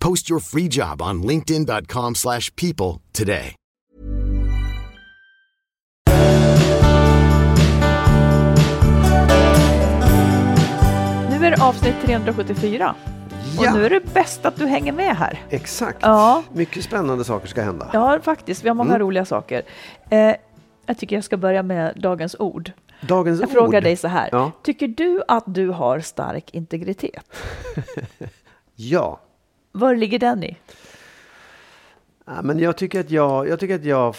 Post your free job on linkedin.com/people slash people today. Nu är det avsnitt 374. Ja. Och nu är det bäst att du hänger med här. Exakt. Ja. Mycket spännande saker ska hända. Ja, faktiskt. Vi har många Mm. roliga saker. Eh, jag tycker jag ska börja med dagens ord. Dagens Jag ord. frågar dig så här. Ja. Tycker du att du har stark integritet? Ja. Var ligger den i? ja. Men jag tycker att jag... Jag tycker att jag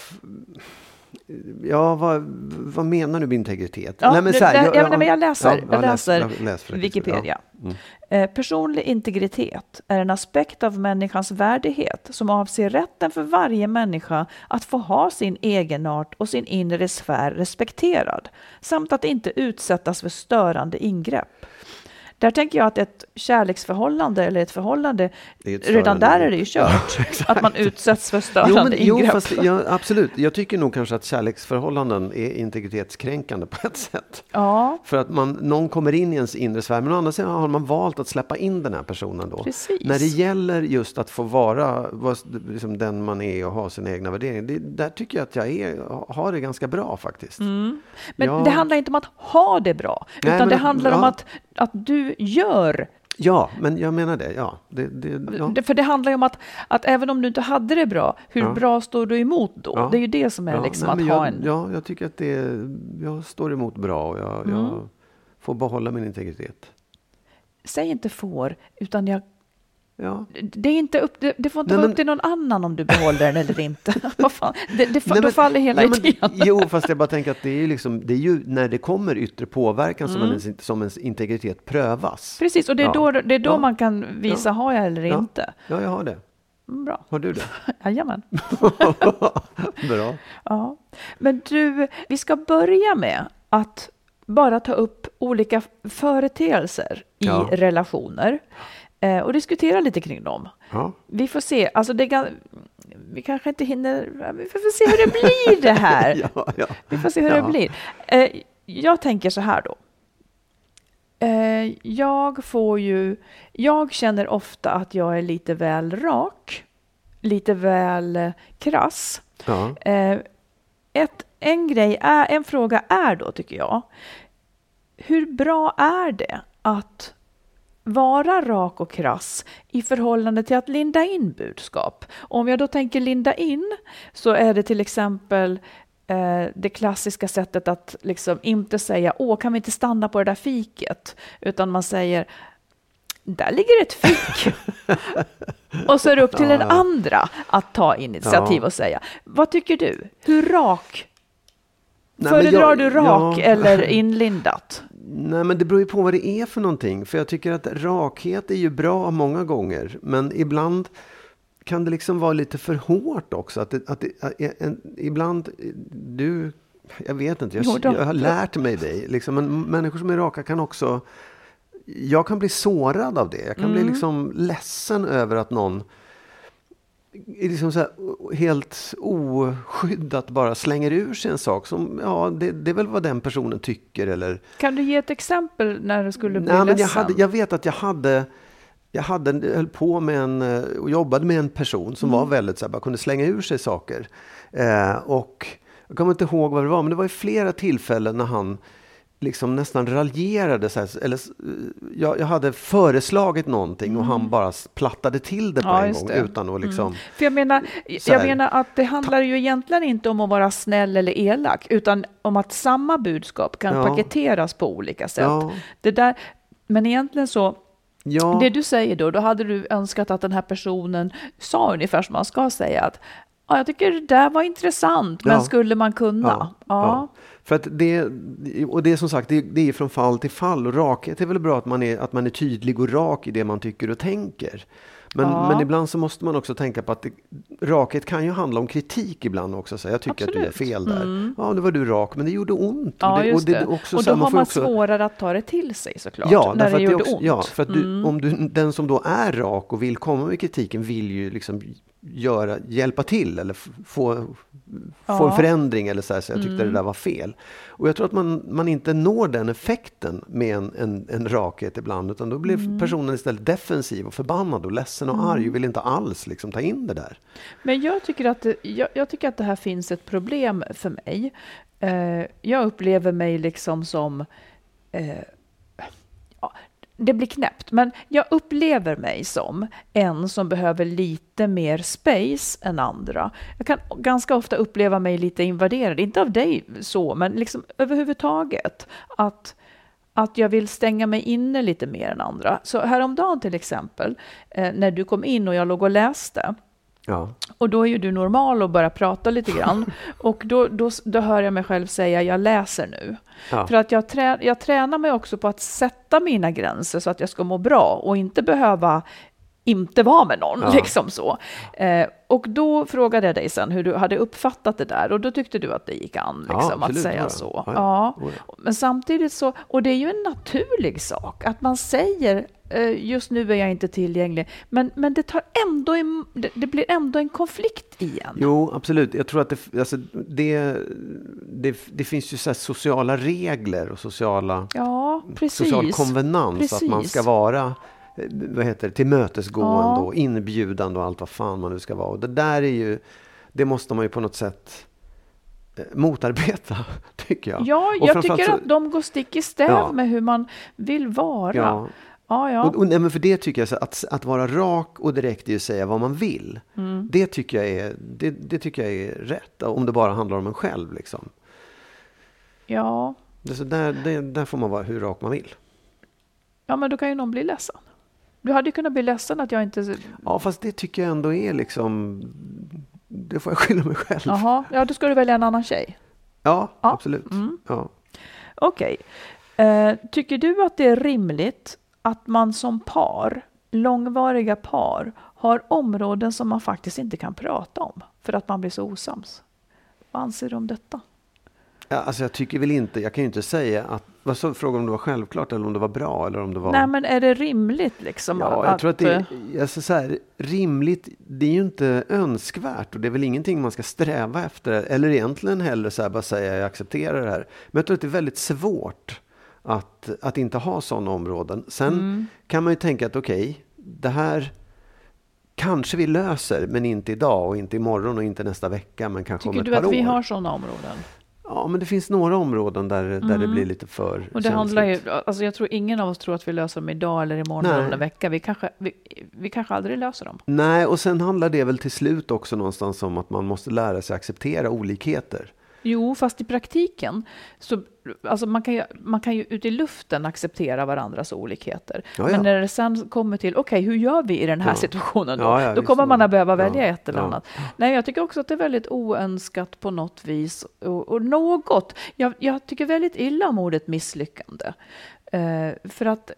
Ja, vad, vad menar du med integritet? Ja, Nej, men det- så här, det- jag- ja, men jag läser, ja, jag läs- läser läs. Wikipedia. Ja. Mm. Eh, personlig integritet är en aspekt av människans värdighet som avser rätten för varje människa att få ha sin egenart och sin inre sfär respekterad samt att inte utsättas för störande ingrepp. Där tänker jag att ett kärleksförhållande eller ett förhållande, ett redan där är det ju kört. Ja, att man utsätts för Jo, störande men, jo ingrepp. fast, ja, absolut. Jag tycker nog kanske att kärleksförhållanden är integritetskränkande på ett sätt. ja, För att man, någon kommer in i ens inre sfär, men å andra sidan har man valt att släppa in den här personen då. Precis. När det gäller just att få vara vad, liksom den man är och ha sina egna värderingar, det, där tycker jag att jag är, har det ganska bra faktiskt. Mm. Men Ja. det handlar inte om att ha det bra, Nej, utan men det handlar om att, att du gör Ja, men jag menar det. Ja, det, det, ja. För det handlar ju om att, att även om du inte hade det bra, hur Ja. bra står du emot då? Ja. Det är ju det som är liksom nej, att men ha jag, en... Ja, jag tycker att det, jag står emot bra och jag, Mm. jag får behålla min integritet. Säg inte får, utan jag, Ja. det, är inte upp, det, det får inte Nej, vara men- upp till någon annan om du behåller den eller inte. Vad fan? Det, det, Nej, då men- faller hela men, idén. Jo, fast jag bara tänker att det är liksom, det är ju när det kommer yttre påverkan som, Mm. ens, som ens integritet prövas. Precis, och det är Ja. då, det är då Ja. man kan visa, Ja. har jag eller inte? Ja, jag har det. Mm, Bra. Har du det? Jajamän. Bra. Ja. Men du, vi ska börja med att bara ta upp olika företeelser i relationer och diskutera lite kring dem. Ja. Vi får se. Alltså det vi kanske inte hinner... Vi får se hur det blir det här. Ja, ja. Vi får se hur det blir. Eh, jag tänker så här då. Eh, jag får ju... Jag känner ofta att jag är lite väl rak. Lite väl eh, krass. Eh, ett, en grej är, en fråga är då, tycker jag, hur bra är det att vara rak och krass i förhållande till att linda in budskap? Om jag då tänker linda in så är det till exempel eh, det klassiska sättet att liksom inte säga åh, kan vi inte stanna på det där fiket? Utan man säger där ligger ett fik. och så är det upp till den andra att ta initiativ Ja. och säga. Vad tycker du? Hur rak? Nej, Föredrar jag- du rak ja. eller inlindat? Nej, men det beror ju på vad det är för någonting. För jag tycker att rakhet är ju bra många gånger. Men ibland kan det liksom vara lite för hårt också. Att det, att det, att en, ibland, du, jag vet inte, jag, jag har lärt mig dig. Liksom, men människor som är raka kan också, jag kan bli sårad av det. Jag kan Mm. bli liksom ledsen över att någon liksom så här, helt oskyddat bara slänger ur sig en sak som, ja, det, det är väl vad den personen tycker eller... Kan du ge ett exempel när du skulle bli Nej, men jag, ledsen? hade, jag vet att jag hade jag hade, höll på med en, eh, och jobbade med en person som Mm. var väldigt så här, bara kunde slänga ur sig saker. Eh, och jag kommer inte ihåg vad det var, men det var i flera tillfällen när han liksom nästan raljerade. Så här, eller, jag, jag hade föreslagit någonting och han bara s- plattade till det på Mm. Ja, en gång det. Mm. utan att liksom... För jag menar, jag här. menar att det handlar ju egentligen inte om att vara snäll eller elak, utan om att samma budskap kan Ja. paketeras på olika sätt. Ja. Det där, men egentligen så, Ja, det du säger då, då hade du önskat att den här personen sa ungefär som man ska säga att ja, jag tycker det där var intressant, men Ja. skulle man kunna? Ja, ja. För att det, och det är som sagt, det, det är från fall till fall och rakhet är väl bra att man, är, att man är tydlig och rak i det man tycker och tänker. Men, Ja. men ibland så måste man också tänka på att det, rakhet kan ju handla om kritik ibland också. Så jag tycker att du Absolut. fel där. Ja, nu var du rak, men det gjorde ont. Ja, och det, och det. är också och så då här, har man också- svårare att ta det till sig såklart, Ja, när därför det gjorde också, ont. Mm. ja, för att du, om du, den som då är rak och vill komma med kritiken vill ju liksom göra, hjälpa till eller få, få Ja. Mm. en förändring eller så här, så jag tyckte det där var fel. Och jag tror att man, man inte når den effekten med en, en, en rakhet ibland utan då blir Mm. personen istället defensiv och förbannad och ledsen och arg och vill inte alls liksom ta in det där. Men jag tycker, att det, jag, jag tycker att det här finns ett problem för mig. Eh, jag upplever mig liksom som... Eh, det blir knäppt, men jag upplever mig som en som behöver lite mer space än andra. Jag kan ganska ofta uppleva mig lite invaderad, inte av dig så, men liksom överhuvudtaget. Att, att jag vill stänga mig inne lite mer än andra. Så häromdagen till exempel, eh, när du kom in och jag låg och läste, Ja, och då är ju du normal och börjar prata lite grann. Och då, då, då hör jag mig själv säga jag läser nu. Ja. För att jag, trä, jag tränar mig också på att sätta mina gränser så att jag ska må bra och inte behöva inte vara med någon. Ja. Liksom så. Eh, och då frågade jag dig sen hur du hade uppfattat det där och då tyckte du att det gick an Ja, liksom, att absolut, säga ja. så. Ja, Ja, ja. Oh, ja. Men samtidigt så, och det är ju en naturlig sak att man säger eh, just nu är jag inte tillgänglig, men, men det, tar ändå en, det, det blir ändå en konflikt igen. Jo, absolut. Jag tror att det, alltså, det, det, det finns ju så sociala regler och sociala Ja, precis. social konvenans. Att man Precis. ska vara vad heter det, tillmötesgående Ja. och inbjudande och allt vad fan man nu ska vara. Och det där är ju, det måste man ju på något sätt eh, motarbeta, tycker jag. Ja, Och jag tycker så- att de går stick i stäv Ja. med hur man vill vara. Ja. Ja, ja. Och, och, nej, men för det tycker jag, så att, att vara rak och direkt i att säga vad man vill. Mm. Det, tycker jag är, det, det tycker jag är rätt. Om det bara handlar om en själv. Liksom. ja. Det, så där, det, där får man vara hur rak man vill. ja, men då kan ju någon bli ledsen. Du hade ju kunnat bli ledsen att jag inte... Ja, fast det tycker jag ändå är liksom... Det får jag skylla mig själv. Jaha, ja då ska du välja en annan tjej. Ja, Ja. absolut. Mm. Ja. Okej. Eh, tycker du att det är rimligt att man som par, långvariga par, har områden som man faktiskt inte kan prata om för att man blir så osams? Vad anser du om detta? Ja, alltså jag tycker väl inte, jag kan ju inte säga att, vad så frågan om det var självklart eller om det var bra eller om det var... Nej, men är det rimligt liksom? Ja, jag tror att det är alltså så här, rimligt. Det är ju inte önskvärt och det är väl ingenting man ska sträva efter. Eller egentligen heller så här bara säga jag accepterar det här. Men jag tror att det är väldigt svårt att, att inte ha sådana områden. Sen Mm. kan man ju tänka att okej, det här kanske vi löser, men inte idag och inte imorgon och inte nästa vecka, men kanske Tycker om ett du par att år. vi har sådana områden? Ja, men det finns några områden där, där det blir lite för Mm. Och det handlar ju, känsligt. alltså jag tror ingen av oss tror att vi löser dem idag eller imorgon Nej. eller en vecka. Vi kanske, vi, vi kanske aldrig löser dem. Nej, och sen handlar det väl till slut också någonstans om att man måste lära sig acceptera olikheter. Jo, fast i praktiken så alltså man kan ju, man kan ju ut i luften acceptera varandras olikheter. Ja, ja. Men när det sen kommer till, okej, hur gör vi i den här Ja. situationen då? Då kommer man att behöva välja Ja, ett eller annat. Nej, jag tycker också att det är väldigt oönskat på något vis. Och, och något, jag, jag tycker väldigt illa om ordet misslyckande. Eh, för att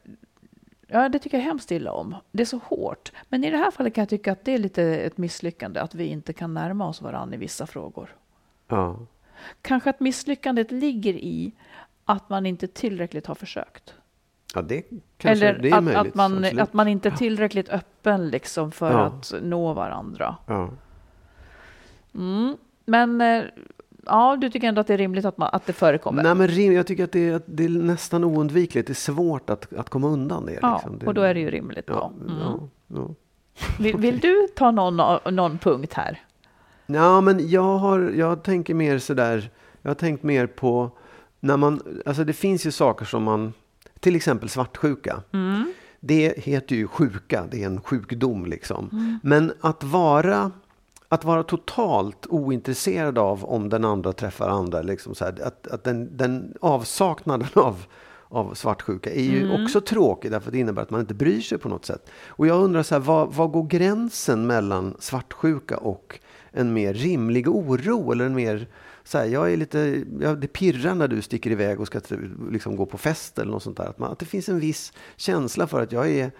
Ja, det tycker jag hemskt illa om. Det är så hårt. Men i det här fallet kan jag tycka att det är lite ett misslyckande att vi inte kan närma oss varandra i vissa frågor. Ja. Kanske att misslyckandet ligger i att man inte tillräckligt har försökt. Ja, det kanske Eller det är att, möjligt. att, man, absolut. att man inte är tillräckligt öppen liksom för Ja. att nå varandra. Ja. Mm. Men eh, ja, du tycker ändå att det är rimligt att, man, att det förekommer? Nej, men rim, jag tycker att det, är, att det är nästan oundvikligt. Det är svårt att, att komma undan det. ja, liksom. det och då är det ju rimligt ja, då. Mm. ja. Vill, vill du ta någon, någon punkt här? Ja, men jag, har, jag tänker mer sådär, jag har tänkt mer på när man, alltså det finns ju saker som man, till exempel svartsjuka. Mm. Det heter ju sjuka, det är en sjukdom liksom. Mm. Men att vara, att vara totalt ointresserad av om den andra träffar andra, liksom så här, att, att den, den avsaknaden av, av svartsjuka är ju Mm. också tråkig därför att det innebär att man inte bryr sig på något sätt. Och jag undrar så här, vad, vad går gränsen mellan svartsjuka och en mer rimlig oro eller en mer så här, jag är lite, ja, det pirrar när du sticker iväg och ska liksom gå på fest eller något sånt där. Att, man, att det finns en viss känsla för att jag är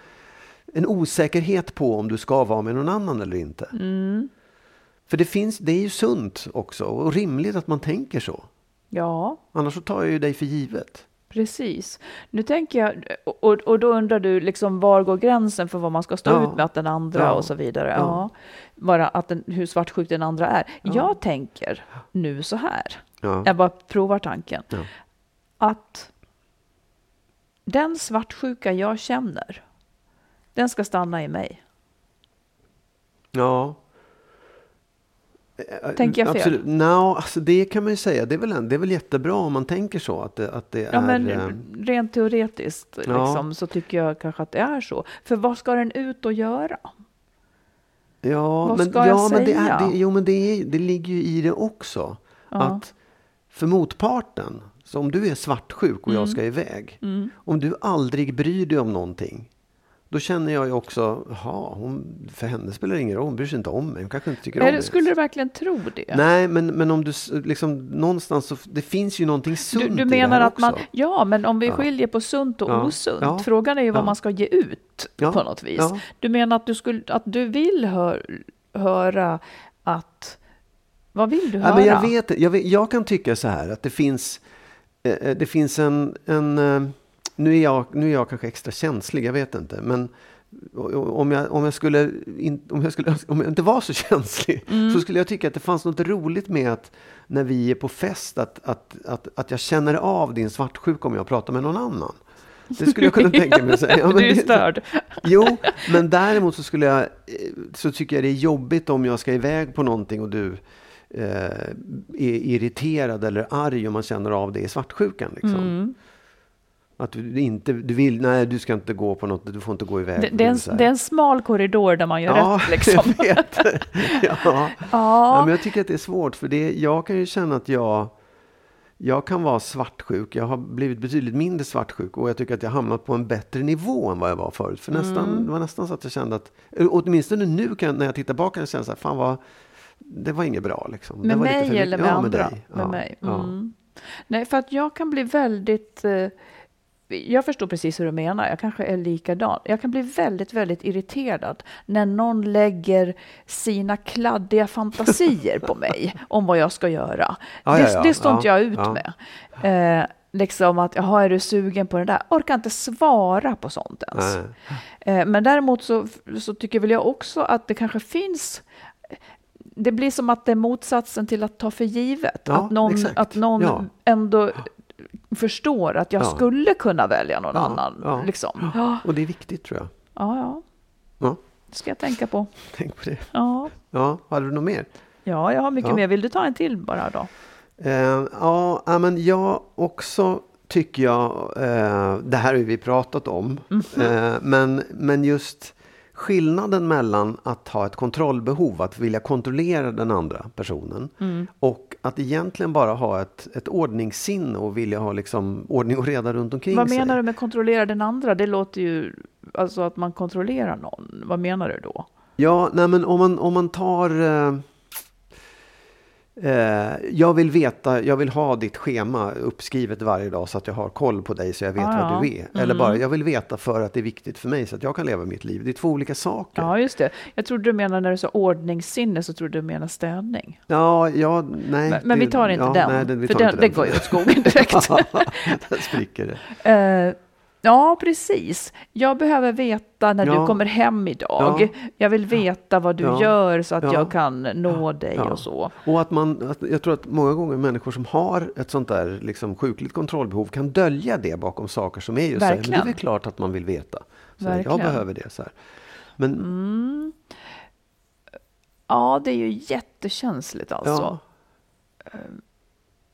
en osäkerhet på om du ska vara med någon annan eller inte. Mm. För det, finns, det är ju sunt också och rimligt att man tänker så. Ja, Annars så tar jag ju dig för givet. Precis. Nu tänker jag, och, och då undrar du liksom var går gränsen för vad man ska stå Ja. ut med att den andra Ja. och så vidare. Ja. Bara att den, hur svartsjuk den andra är. Ja. Jag tänker nu så här. Ja. Jag bara provar tanken. Att den svartsjuka jag känner, den ska stanna i mig. ja. Tänker jag fel? Absolut. No, alltså det kan man ju säga. Det är, väl, en- det är väl jättebra om man tänker så. Att det, att det Ja, är... men eh, rent teoretiskt Ja. liksom, så tycker jag kanske att det är så. För vad ska den ut och göra? Ja, Vad men, ska jag ja, men det, är, säga? det, jo, men det, är, det ligger ju i det också. Ja. Att för motparten, så om du är svartsjuk och Mm. jag ska iväg. Om du aldrig bryr dig om någonting. Då känner jag ju också, jaha, hon, för henne spelar det ingen roll. Hon bryr sig inte om mig. Hon kanske inte tycker om Eller mig. skulle du verkligen tro det? Nej, men, men om du liksom någonstans så, det finns ju någonting sunt Du, du i det menar här att man, också. ja men om vi Ja. skiljer på sunt och Ja. osunt, Ja. frågan är ju vad man ska ge ut på något vis. Du menar att du, skulle, att du vill hör, höra att, vad vill du höra? Ja, men jag, vet, jag, vet, jag kan tycka så här att det finns, eh, eh, det finns en... en eh, nu, är jag, nu är jag kanske extra känslig, jag vet inte. Men om jag, om jag, skulle, in, om jag, skulle, om jag inte var så känslig Mm. så skulle jag tycka att det fanns något roligt med att när vi är på fest att, att, att, att jag känner av din svartsjuka om jag pratar med någon annan. Det skulle jag kunna tänka mig. att säga. Ja, men du är det- störd. Jo, men däremot så skulle jag, eh, så tycker jag det är jobbigt om jag ska iväg på någonting och du eh, är irriterad eller arg om man känner av det i svartsjukan. Liksom. Mm. Att du inte, du vill, nej du ska inte gå på något, du får inte gå iväg. Det, det, är en, det är en smal korridor där man gör rätt liksom. jag vet. ja. Ja. Ja, men jag tycker att det är svårt för det, jag kan ju känna att jag jag kan vara svartsjuk. Jag har blivit betydligt mindre svartsjuk och jag tycker att jag hamnat på en bättre nivå än vad jag var förut. För nästan, Mm. det var nästan så att jag kände att, eh, åtminstone nu kan, när jag tittar tillbaka, kan jag känna så här, fan vad, det var inget bra liksom. med mig eller med ja, andra? Med, dig. Med ja. mig. Ja. Mm. Nej, för att jag kan bli väldigt... Eh, jag förstår precis hur du menar. Jag kanske är likadan. Jag kan bli väldigt, väldigt irriterad när någon lägger sina kladdiga fantasier på mig om vad jag ska göra. Ja, det, ja, ja. det står inte Ja, jag ut med. Eh, liksom att, jaha, är du sugen på det där? Orkar inte svara på sånt ens. Eh, Men däremot så, så tycker väl jag också att det kanske finns det blir som att det är motsatsen till att ta för givet. Ja, att någon, exakt. att någon Ja. ändå förstår att jag Ja. skulle kunna välja någon Ja, annan. ja. Liksom. Ja, Och det är viktigt tror jag. ja, ja. Ja, Det ska jag tänka på. tänk på det. Ja, Ja, hade du något mer? ja jag har mycket Ja. mer. Vill du ta en till bara då? Eh, ja, men jag också tycker jag, eh, det här har vi pratat om, Mhm. eh, men, men just skillnaden mellan att ha ett kontrollbehov, att vilja kontrollera den andra personen Mm. och att egentligen bara ha ett, ett ordningssinne och vilja ha liksom ordning och reda runt omkring Vad sig. menar du med kontrollera den andra? Det låter ju alltså att man kontrollerar någon. Vad menar du då? Ja, nej men om man, om man tar... Eh, jag vill veta, jag vill ha ditt schema uppskrivet varje dag så att jag har koll på dig så jag vet Ah, ja. du är. Eller bara, jag vill veta för att det är viktigt för mig så att jag kan leva mitt liv. Det är två olika saker. Ja, just det. Jag trodde du menade när du sa ordningssinne så trodde du menade städning. Ja, ja, nej. Men, men vi tar inte ja, den, nej, det, vi för den, inte det går ju åt skogen direkt. Där spricker det. Eh, Ja, precis. Jag behöver veta när Ja. du kommer hem idag. Ja. Jag vill veta vad du Ja. gör så att Ja. jag kan nå dig och så. Och att man, att jag tror att många gånger människor som har ett sånt där liksom sjukligt kontrollbehov kan dölja det bakom saker som är just så här, men det är Verkligen. klart att man vill veta. Så jag Verkligen. Mm. behöver det. så här. Men Ja, det är ju jättekänsligt alltså.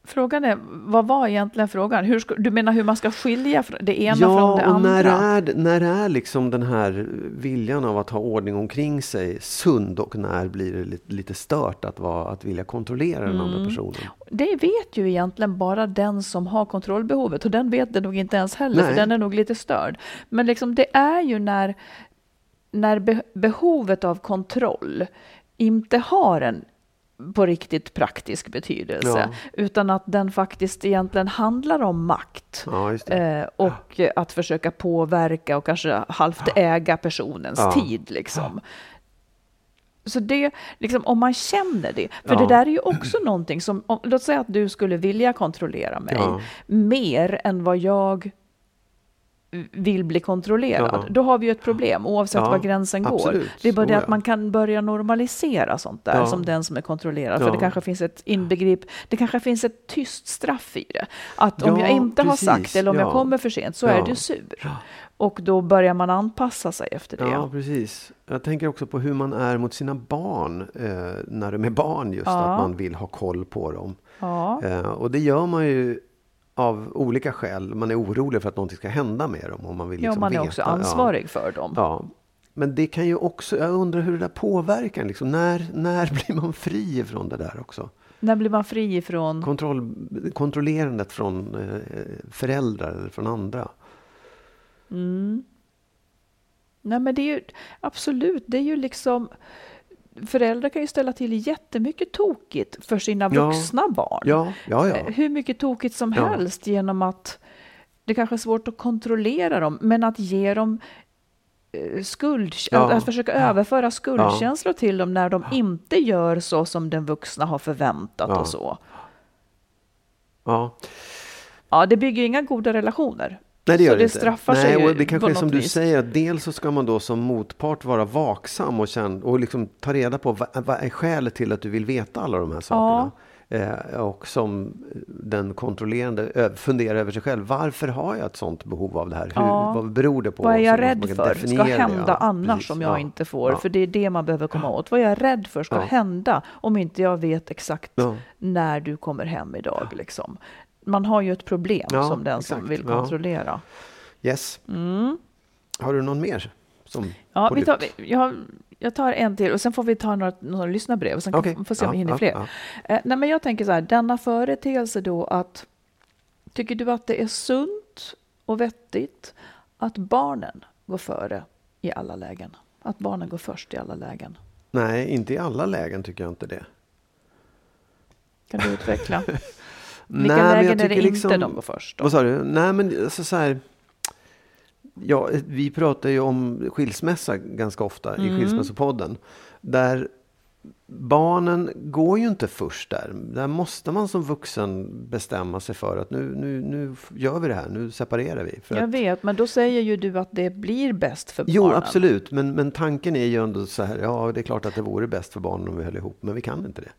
Frågan är, vad var egentligen frågan? Hur du menar hur man ska skilja det ena ja från det andra? när är, när är liksom den här viljan av att ha ordning omkring sig sund och när blir det lite, lite stört att, vara, att vilja kontrollera den Mm. andra personen? Det vet ju egentligen bara den som har kontrollbehovet och den vet det nog inte ens heller Nej. för den är nog lite störd. Men liksom det är ju när, när be, behovet av kontroll inte har en på riktigt praktisk betydelse Ja. utan att den faktiskt egentligen handlar om makt. Ja. Eh, och att försöka påverka och kanske halvt äga personens tid. Liksom. Så det, liksom, om man känner det, för Ja. det där är ju också någonting som, om, låt säga att du skulle vilja kontrollera mig Ja. mer än vad jag vill bli kontrollerad. Ja. Då har vi ju ett problem oavsett Ja, var gränsen går. absolut. Det är bara det Oh, att man kan börja normalisera sånt där som den som är kontrollerad. För det kanske finns ett inbegrip, det kanske finns ett tyst straff i det. Att om Ja, jag inte precis. har sagt eller om jag Ja. kommer för sent så är du sur. Och då börjar man anpassa sig efter det. Ja, precis. Jag tänker också på hur man är mot sina barn eh, när de är barn. Just att man vill ha koll på dem. Eh, och det gör man ju av olika skäl. Man är orolig för att någonting ska hända med dem. Och man vill ja, liksom man är veta. också ansvarig för dem. Ja. ja. Men det kan ju också, jag undrar hur det där påverkar liksom, när, när blir man fri ifrån det där också? När blir man fri ifrån... Kontroll, kontrollerandet från eh, föräldrar eller från andra. Nej men det är ju absolut, det är ju liksom Föräldrar kan ju ställa till jättemycket tokigt för sina Ja. vuxna barn. Ja, ja, ja. Eh, Hur mycket tokigt som Ja. helst genom att det kanske är svårt att kontrollera dem, men att ge dem eh, skuld, Ja. att, att försöka överföra skuldkänslor till dem när de inte gör så som den vuxna har förväntat Ja. och så. ja. Ja, det bygger inga goda relationer. Nej, det Så gör det inte. straffar Nej, sig och det kanske är som du vis. säger, att dels så ska man då som motpart vara vaksam och, känna, och liksom ta reda på vad, vad är skälet till att du vill veta alla de här sakerna. Eh, och som den kontrollerande ö- fundera över sig själv. Varför har jag ett sånt behov av det här? Hur, Ja. Vad beror det på? Vad är Så jag rädd för ska hända ja. annars Precis, om jag ja. inte får? Ja. För det är det man behöver komma åt. Vad är jag rädd för ska Ja. hända om inte jag vet exakt Ja. när du kommer hem idag? Liksom. Man har ju ett problem Ja, som den som exakt. vill Ja. kontrollera. Yes. Har du någon mer? Som Mm. Ja, vi tar, jag, jag tar en till och sen får vi ta några, några lyssnarbrev och sen kan, får se om vi Ja, hinner ja, fler. ja. Eh, nej, men jag tänker så här, denna företeelse då att tycker du att det är sunt och vettigt att barnen går före i alla lägen? Att barnen går först i alla lägen? Nej, inte i alla lägen tycker jag inte det. Kan du utveckla? Vilka Nej, lägen är det tycker inte liksom- de går först? Då? Vad sa du? Nej, men alltså så här. Ja, vi pratar ju om skilsmässa ganska ofta Mm. i Skilsmässopodden. Där barnen går ju inte först där. Där måste man som vuxen bestämma sig för att nu, nu, nu gör vi det här, nu separerar vi. För Jag vet, men då säger ju du att det blir bäst för jo, barnen. absolut. Men, men tanken är ju ändå så här, ja det är klart att det vore bäst för barnen om vi höll ihop, men vi kan inte det.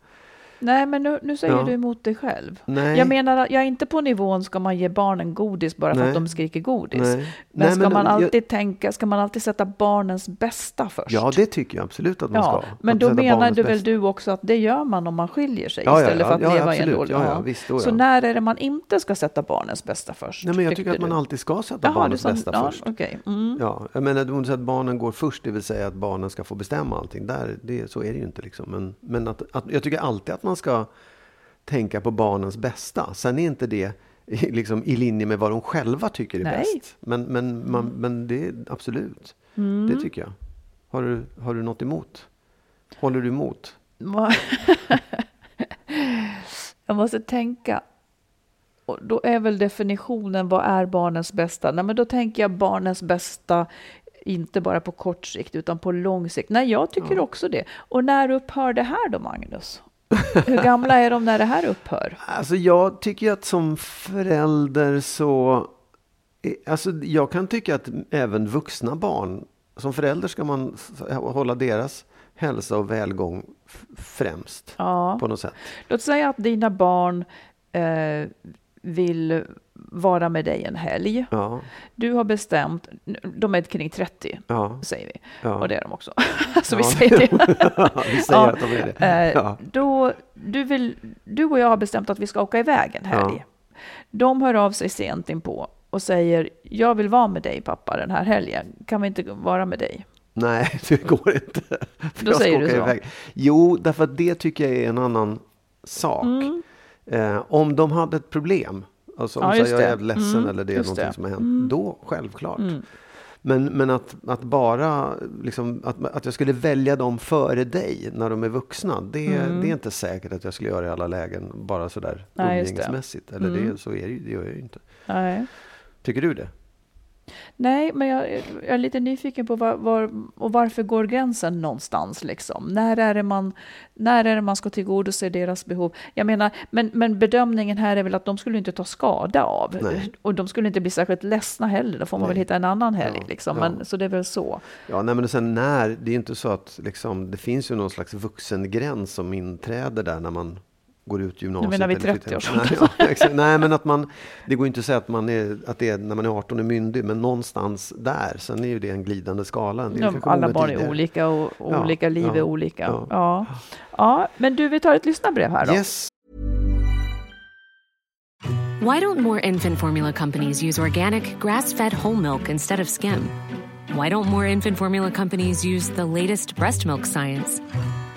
Nej, men nu, nu säger Ja. du emot dig själv. Nej. Jag menar, jag är inte på nivån ska man ge barnen godis bara för Nej. att de skriker godis. Nej. Men Nej, ska men man jag- alltid tänka, ska man alltid sätta barnens bästa först? Ja, det tycker jag absolut att man Ja, ska. men Att då menar du väl du också att det gör man om man skiljer sig Ja, istället ja, för att leva i en absolut. dålig... Ja, ja, visst, då, Så när är det man inte ska sätta barnens bästa först? Nej, men jag tycker att man alltid ska sätta Jaha, barnens sa- bästa först. okej. Mm. Ja, jag menar, du säger att barnen går först, det vill säga att barnen ska få bestämma allting. Där, det, så är det ju inte. Liksom. Men, men att, att, jag tycker alltid att man ska tänka på barnens bästa. Sen är inte det liksom, i linje med vad de själva tycker är Nej. bäst. Men, men, man, men det är absolut. Mm. Det tycker jag. Har du, har du något emot? Håller du emot? Jag måste tänka. Och då är väl definitionen, vad är barnens bästa? Nej, men då tänker jag barnens bästa inte bara på kort sikt utan på lång sikt. Nej, jag tycker också det. Och när upphör det här då, Magnus? Hur gamla är de när det här upphör? Alltså jag tycker att som förälder så Alltså, jag kan tycka att även vuxna barn, som förälder ska man hålla deras hälsa och välgång främst. Ja. På något sätt. Låt säga att dina barn eh, vill vara med dig en helg. Ja, Du har bestämt, de är kring 30 ja, säger vi, ja. och det är de också. Så vi säger det. vi säger att de är det. Eh, Ja. då, du, vill, du och jag har bestämt att vi ska åka iväg en helg. De hör av sig sent inpå och säger, jag vill vara med dig pappa den här helgen. Kan vi inte vara med dig? Nej, det går inte. För Då säger du så. iväg. Jo, därför att det tycker jag är en annan sak. Mm. Eh, om de hade ett problem, alltså om Ja, jag är jävligt ledsen Mm, eller det är någonting det. som har hänt, Mm. då självklart. Mm. Men, men att, att bara liksom, att, att jag skulle välja dem före dig när de är vuxna, det, Mm. det är inte säkert att jag skulle göra i alla lägen, bara sådär Nej, just det. umgängesmässigt. Eller Mm. det, så är det, det gör jag ju inte. Nej. Tycker du det? Nej, men jag, jag är lite nyfiken på var, var, och varför går gränsen någonstans? Liksom? När, är det man, när är man ska tillgodose deras behov? Jag menar, men, men bedömningen här är väl att de skulle inte ta skada av. Nej. Och de skulle inte bli särskilt ledsna heller. Då får man Nej. väl hitta en annan helg. Ja, Liksom. ja. Men, så det är väl så. Ja, nej, men sen när, det är inte så att liksom, det finns ju någon slags vuxengräns som inträder där när man går ut gymnasiet. menar vid eller flyttar 30-årsåldern? hem. Nej, ja, men att man, det går inte att säga att, man är, att det är när man är 18 är myndig, men någonstans där. Sen är ju det en glidande skala. En kanske alla barn är tidigare. olika och Ja, olika liv ja, är olika. Ja. ja. Ja. men du, vi tar ett lyssnarbrev här då. Yes. Why don't more infant formula companies use organic, grass fed whole milk instead of skim? Why don't more infant formula companies use the latest breast milk science?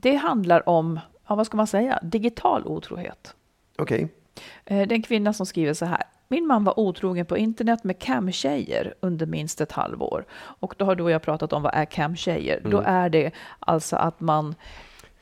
Det handlar om, ja, vad ska man säga, digital otrohet. Okej. Eh, Det är en kvinna som skriver så här. Min man var otrogen på internet med camtjejer under minst ett halvår. Och då har du och jag pratat om vad är camtjejer. Då är det alltså att man,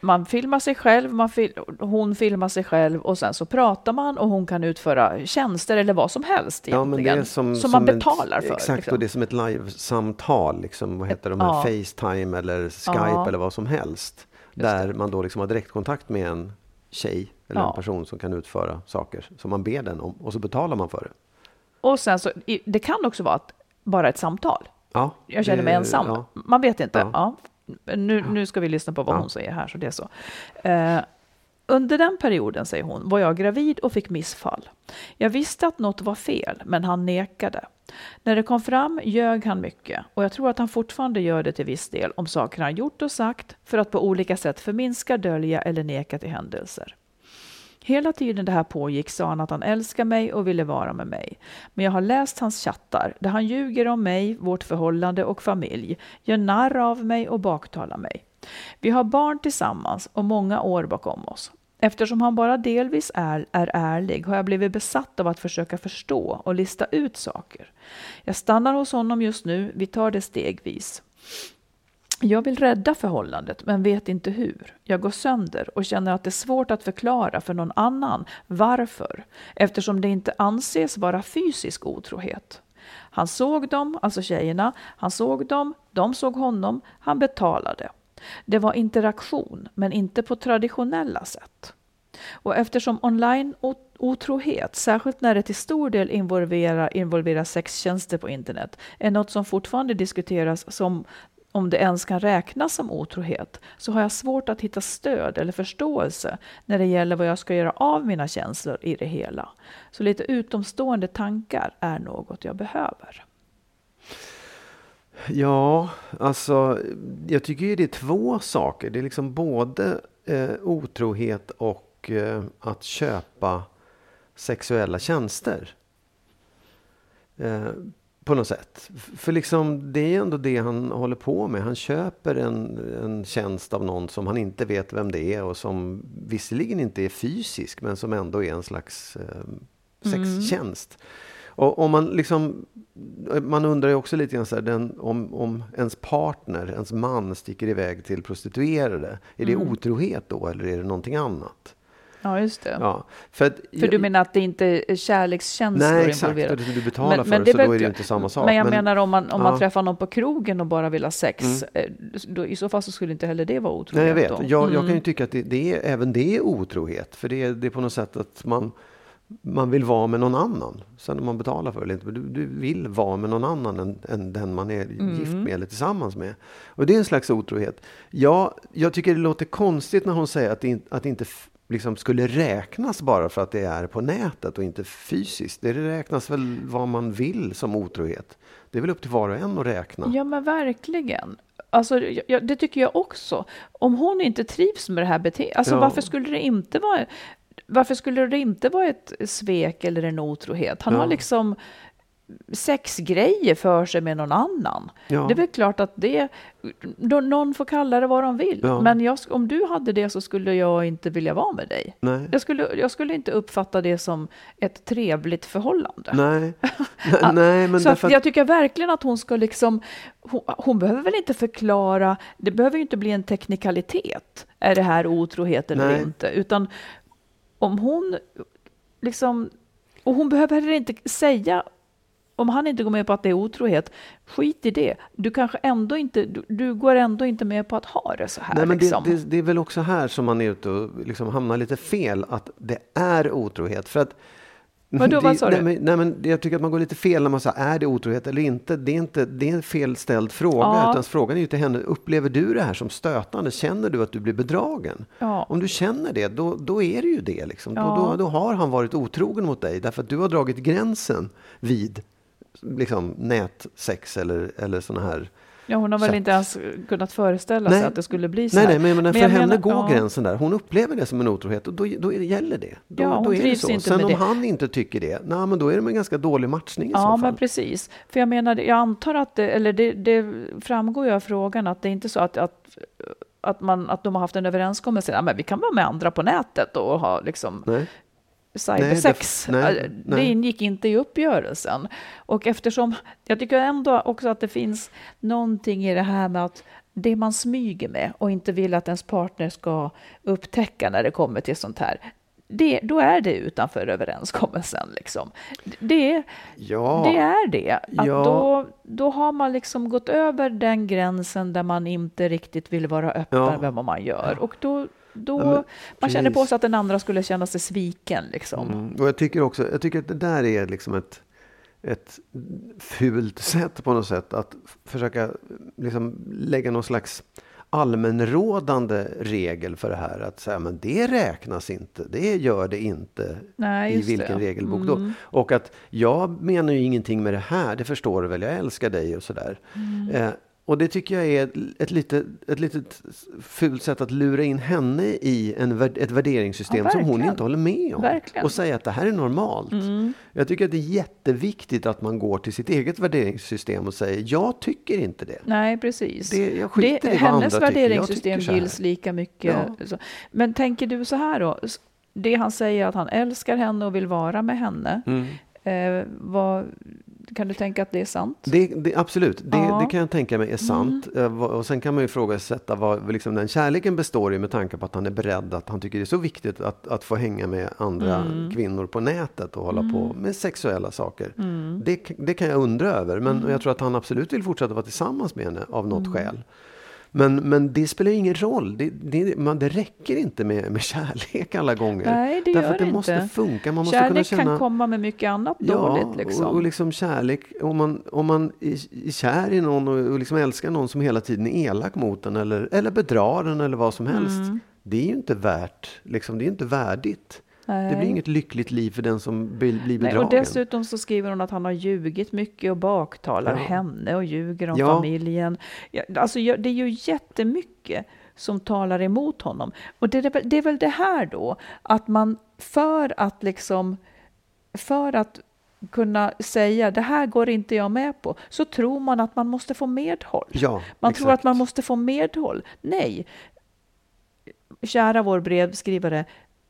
man filmar sig själv, man fil, hon filmar sig själv och sen så pratar man och hon kan utföra tjänster eller vad som helst Ja, men det egentligen. som, som, man ett- betalar för. Exakt, liksom. och det är som ett livesamtal, liksom, vad heter de här, Ja. Facetime eller Skype Ja. eller vad som helst. Där man då liksom har direktkontakt med en tjej eller Ja. en person som kan utföra saker som man ber den om och så betalar man för det. Och sen så, det kan också vara ett, bara ett samtal. Ja, Jag känner mig det- ensam. Ja. Man vet inte. Ja. Nu, nu ska vi lyssna på vad hon säger här, så det är så. Eh, under den perioden, säger hon, var jag gravid och fick missfall. Jag visste att något var fel, men han nekade. När det kom fram ljög han mycket och jag tror att han fortfarande gör det till viss del om saker han gjort och sagt för att på olika sätt förminska, dölja eller neka till händelser. Hela tiden det här pågick sa han att han älskar mig och ville vara med mig. Men jag har läst hans chattar där han ljuger om mig, vårt förhållande och familj, gör narr av mig och baktalar mig. Vi har barn tillsammans och många år bakom oss. Eftersom han bara delvis är, är ärlig har jag blivit besatt av att försöka förstå och lista ut saker. Jag stannar hos honom just nu, vi tar det stegvis. Jag vill rädda förhållandet men vet inte hur. Jag går sönder och känner att det är svårt att förklara för någon annan varför eftersom det inte anses vara fysisk otrohet. Han såg dem, alltså tjejerna, han såg dem, de såg honom, han betalade. Det var interaktion, men inte på traditionella sätt. Och eftersom online otrohet, särskilt när det till stor del involverar, involverar sextjänster på internet, är något som fortfarande diskuteras som om det ens kan räknas som otrohet, så har jag svårt att hitta stöd eller förståelse när det gäller vad jag ska göra av mina känslor i det hela. Så lite utomstående tankar är något jag behöver. Ja, alltså jag tycker ju det är två saker. Det är liksom både eh, otrohet och eh, att köpa sexuella tjänster. Eh, på något sätt. För liksom, det är ändå det han håller på med. Han köper en, en tjänst av någon som han inte vet vem det är och som visserligen inte är fysisk men som ändå är en slags eh, sextjänst. Mm. Och om man liksom, man undrar ju också lite grann så här, den, om, om ens partner, ens man sticker iväg till prostituerade. Är det mm. otrohet då eller är det någonting annat? Ja, just det. Ja, för, att, för du menar att det inte är kärlekskänslor Nej, exakt. Det du betalar men, för, men det så då är det ju inte samma sak. Men jag men, menar om man, om ja. man träffar någon på krogen och bara vill ha sex, mm. Eh, då, i så fall så skulle inte heller det vara otrohet. Nej, jag vet. Jag, mm. jag, kan ju tycka att det, det, är, även det är otrohet. För det det är på något sätt att man man vill vara med någon annan. Sen om man betalar för det eller inte. Du, du vill vara med någon annan än, än den man är mm. gift med eller tillsammans med. Och det är en slags otrohet. Ja, jag tycker det låter konstigt när hon säger att det, att det inte liksom skulle räknas bara för att det är på nätet och inte fysiskt. Det räknas väl vad man vill som otrohet. Det är väl upp till var och en att räkna. Ja, men verkligen. Alltså, ja, det tycker jag också. Om hon inte trivs med det här beteendet, alltså ja. varför skulle det inte vara varför skulle det inte vara ett svek eller en otrohet? Han ja. har liksom sexgrejer för sig med någon annan. Ja. Det är väl klart att det, någon får kalla det vad de vill. Ja. Men jag, om du hade det så skulle jag inte vilja vara med dig. Nej. Jag, skulle, jag skulle inte uppfatta det som ett trevligt förhållande. Nej. Nej, men så att jag tycker verkligen att hon ska liksom, hon, hon, behöver väl inte förklara, det behöver ju inte bli en teknikalitet. Är det här otrohet eller Nej. inte? Utan om hon liksom, och hon behöver heller inte säga om han inte går med på att det är otrohet, skit i det. Du kanske ändå inte, du, du går ändå inte med på att ha det så här. Nej, men liksom. det, det, det, är väl också här som man är ute och liksom hamnar lite fel, att det är otrohet. För att Vadå, vad sa du? Nej, nej, men jag tycker att man går lite fel när man säger, är det otrohet eller inte? Det är, inte, det är en felställd fråga. Ja. Utan frågan är ju till henne, upplever du det här som stötande? Känner du att du blir bedragen? Ja. Om du känner det, då, då är det ju det. Liksom. Ja. Då, då, då, har han varit otrogen mot dig, därför att du har dragit gränsen vid liksom, nätsex eller, eller sådana här Ja, hon har väl inte ens kunnat föreställa nej, sig att det skulle bli så Nej, nej men, men för henne menar, går ja. gränsen där. Hon upplever det som en otrohet och då, då gäller det. Då, ja, hon då är trivs det så. inte Sen med om det. han inte tycker det, nej, men då är det en ganska dålig matchning i ja, så fall. Ja, men precis. För jag menar, jag antar att det, eller det, det framgår ju av frågan att det är inte så att, att att, man, att de har haft en överenskommelse, ja, men vi kan vara med andra på nätet och ha liksom Nej cybersex. Nej, det, nej, det ingick inte i uppgörelsen. Och eftersom, jag tycker ändå också att det finns någonting i det här med att det man smyger med och inte vill att ens partner ska upptäcka när det kommer till sånt här, det, då är det utanför överenskommelsen. Liksom. Det, ja, det är det. Att ja. då, då har man liksom gått över den gränsen där man inte riktigt vill vara öppen ja. med vad man gör. Och då, då ja, man känner på sig att den andra skulle känna sig sviken. Liksom. Mm. Och jag tycker också jag tycker att det där är liksom ett, ett fult sätt på något sätt att försöka liksom lägga någon slags allmänrådande regel för det här. Att säga, men det räknas inte. Det gör det inte Nej, i vilken det. regelbok mm. då. Och att jag menar ju ingenting med det här. Det förstår du väl. Jag älskar dig och sådär. Mm. Eh, och det tycker jag är ett litet, ett litet fult sätt att lura in henne i en, ett värderingssystem ja, som hon inte håller med om. Verkligen. Och säga att det här är normalt. Mm. Jag tycker att det är jätteviktigt att man går till sitt eget värderingssystem och säger jag tycker inte det. Nej, precis. Det, jag skiter det, i vad hennes andra värderingssystem gills lika mycket. Ja. Men tänker du så här då? Det han säger att han älskar henne och vill vara med henne. Mm. Eh, vad, Kan du tänka att det är sant? Det, det, absolut, det, Ja. Mm. det kan jag tänka mig är sant. Eh, vad- Och sen kan man ju ifrågasätta vad liksom, den kärleken består i med tanke på att han är beredd, att han tycker det är så viktigt att, att få hänga med andra Mm. kvinnor på nätet och hålla på med sexuella saker. Mm. Det, kan jag undra över, men jag tror att han absolut vill fortsätta vara tillsammans med henne av Mm. något skäl. Men, men det spelar ju ingen roll. Det, det, man, det räcker inte med, med kärlek alla gånger. Nej, det Därför gör att det inte. måste funka. Man måste kunna Kärlek känna... kan komma med mycket annat dåligt. Liksom. och, och liksom kärlek, om man, om man är är kär i någon och, och liksom älskar någon som hela tiden är elak mot en eller, eller bedrar en eller vad som helst. Mm. Det är ju inte värt, liksom, det är inte värdigt. Det Nej. blir inget lyckligt liv för den som blir, blir Nej, bedragen. och dessutom så skriver hon att han har ljugit mycket och baktalar Ja. henne och ljuger om Ja. familjen. Alltså, det är ju jättemycket som talar emot honom. Och det är, väl, det är väl det här då, att man för att liksom, för att kunna säga det här går inte jag med på, så tror man att man måste få medhåll. Ja, Man exakt. tror att man måste få medhåll. Nej, kära vår brevskrivare,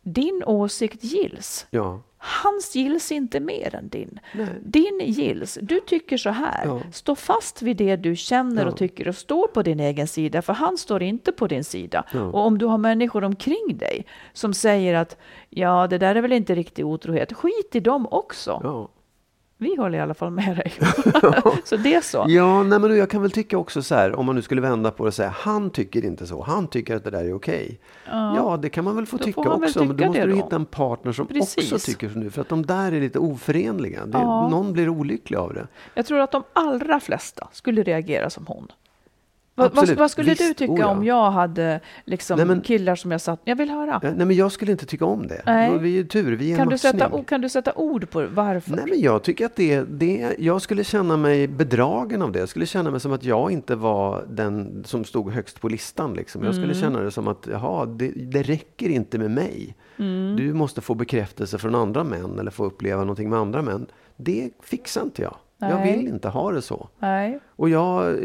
din åsikt gills. Ja, Hans gills inte mer än din. Nej. Din gills. Du tycker så här. Ja. Stå fast vid det du känner Ja. och tycker och stå på din egen sida, för han står inte på din sida. Och om du har människor omkring dig som säger att ja, det där är väl inte riktig otrohet. Skit i dem också. Ja. Vi håller i alla fall med dig. så det är så. Ja, nej, men jag kan väl tycka också så här, om man nu skulle vända på det och säga, han tycker inte så, han tycker att det där är okej. Ja, det kan man väl få tycka också, men då tycka måste du då. hitta en partner som Precis. också tycker som du, för att de där är lite oförenliga. Det, Ja. Någon blir olycklig av det. Jag tror att de allra flesta skulle reagera som hon. Vad, vad, skulle Visst. du tycka Oh, ja. om jag hade liksom Nej, men- killar som jag satt... Jag vill höra. Nej, men jag skulle inte tycka om det. Nej. Vi är ju tur, vi är Kan du, sätta, kan du sätta ord på varför? Nej, men jag tycker att det, det, jag skulle känna mig bedragen av det. Jag skulle känna mig som att jag inte var den som stod högst på listan. Liksom. Jag Mm. skulle känna det som att, jaha, det, det räcker inte med mig. Mm. Du måste få bekräftelse från andra män eller få uppleva någonting med andra män. Det fixar inte jag. Jag Nej. vill inte ha det så. Nej. Och jag,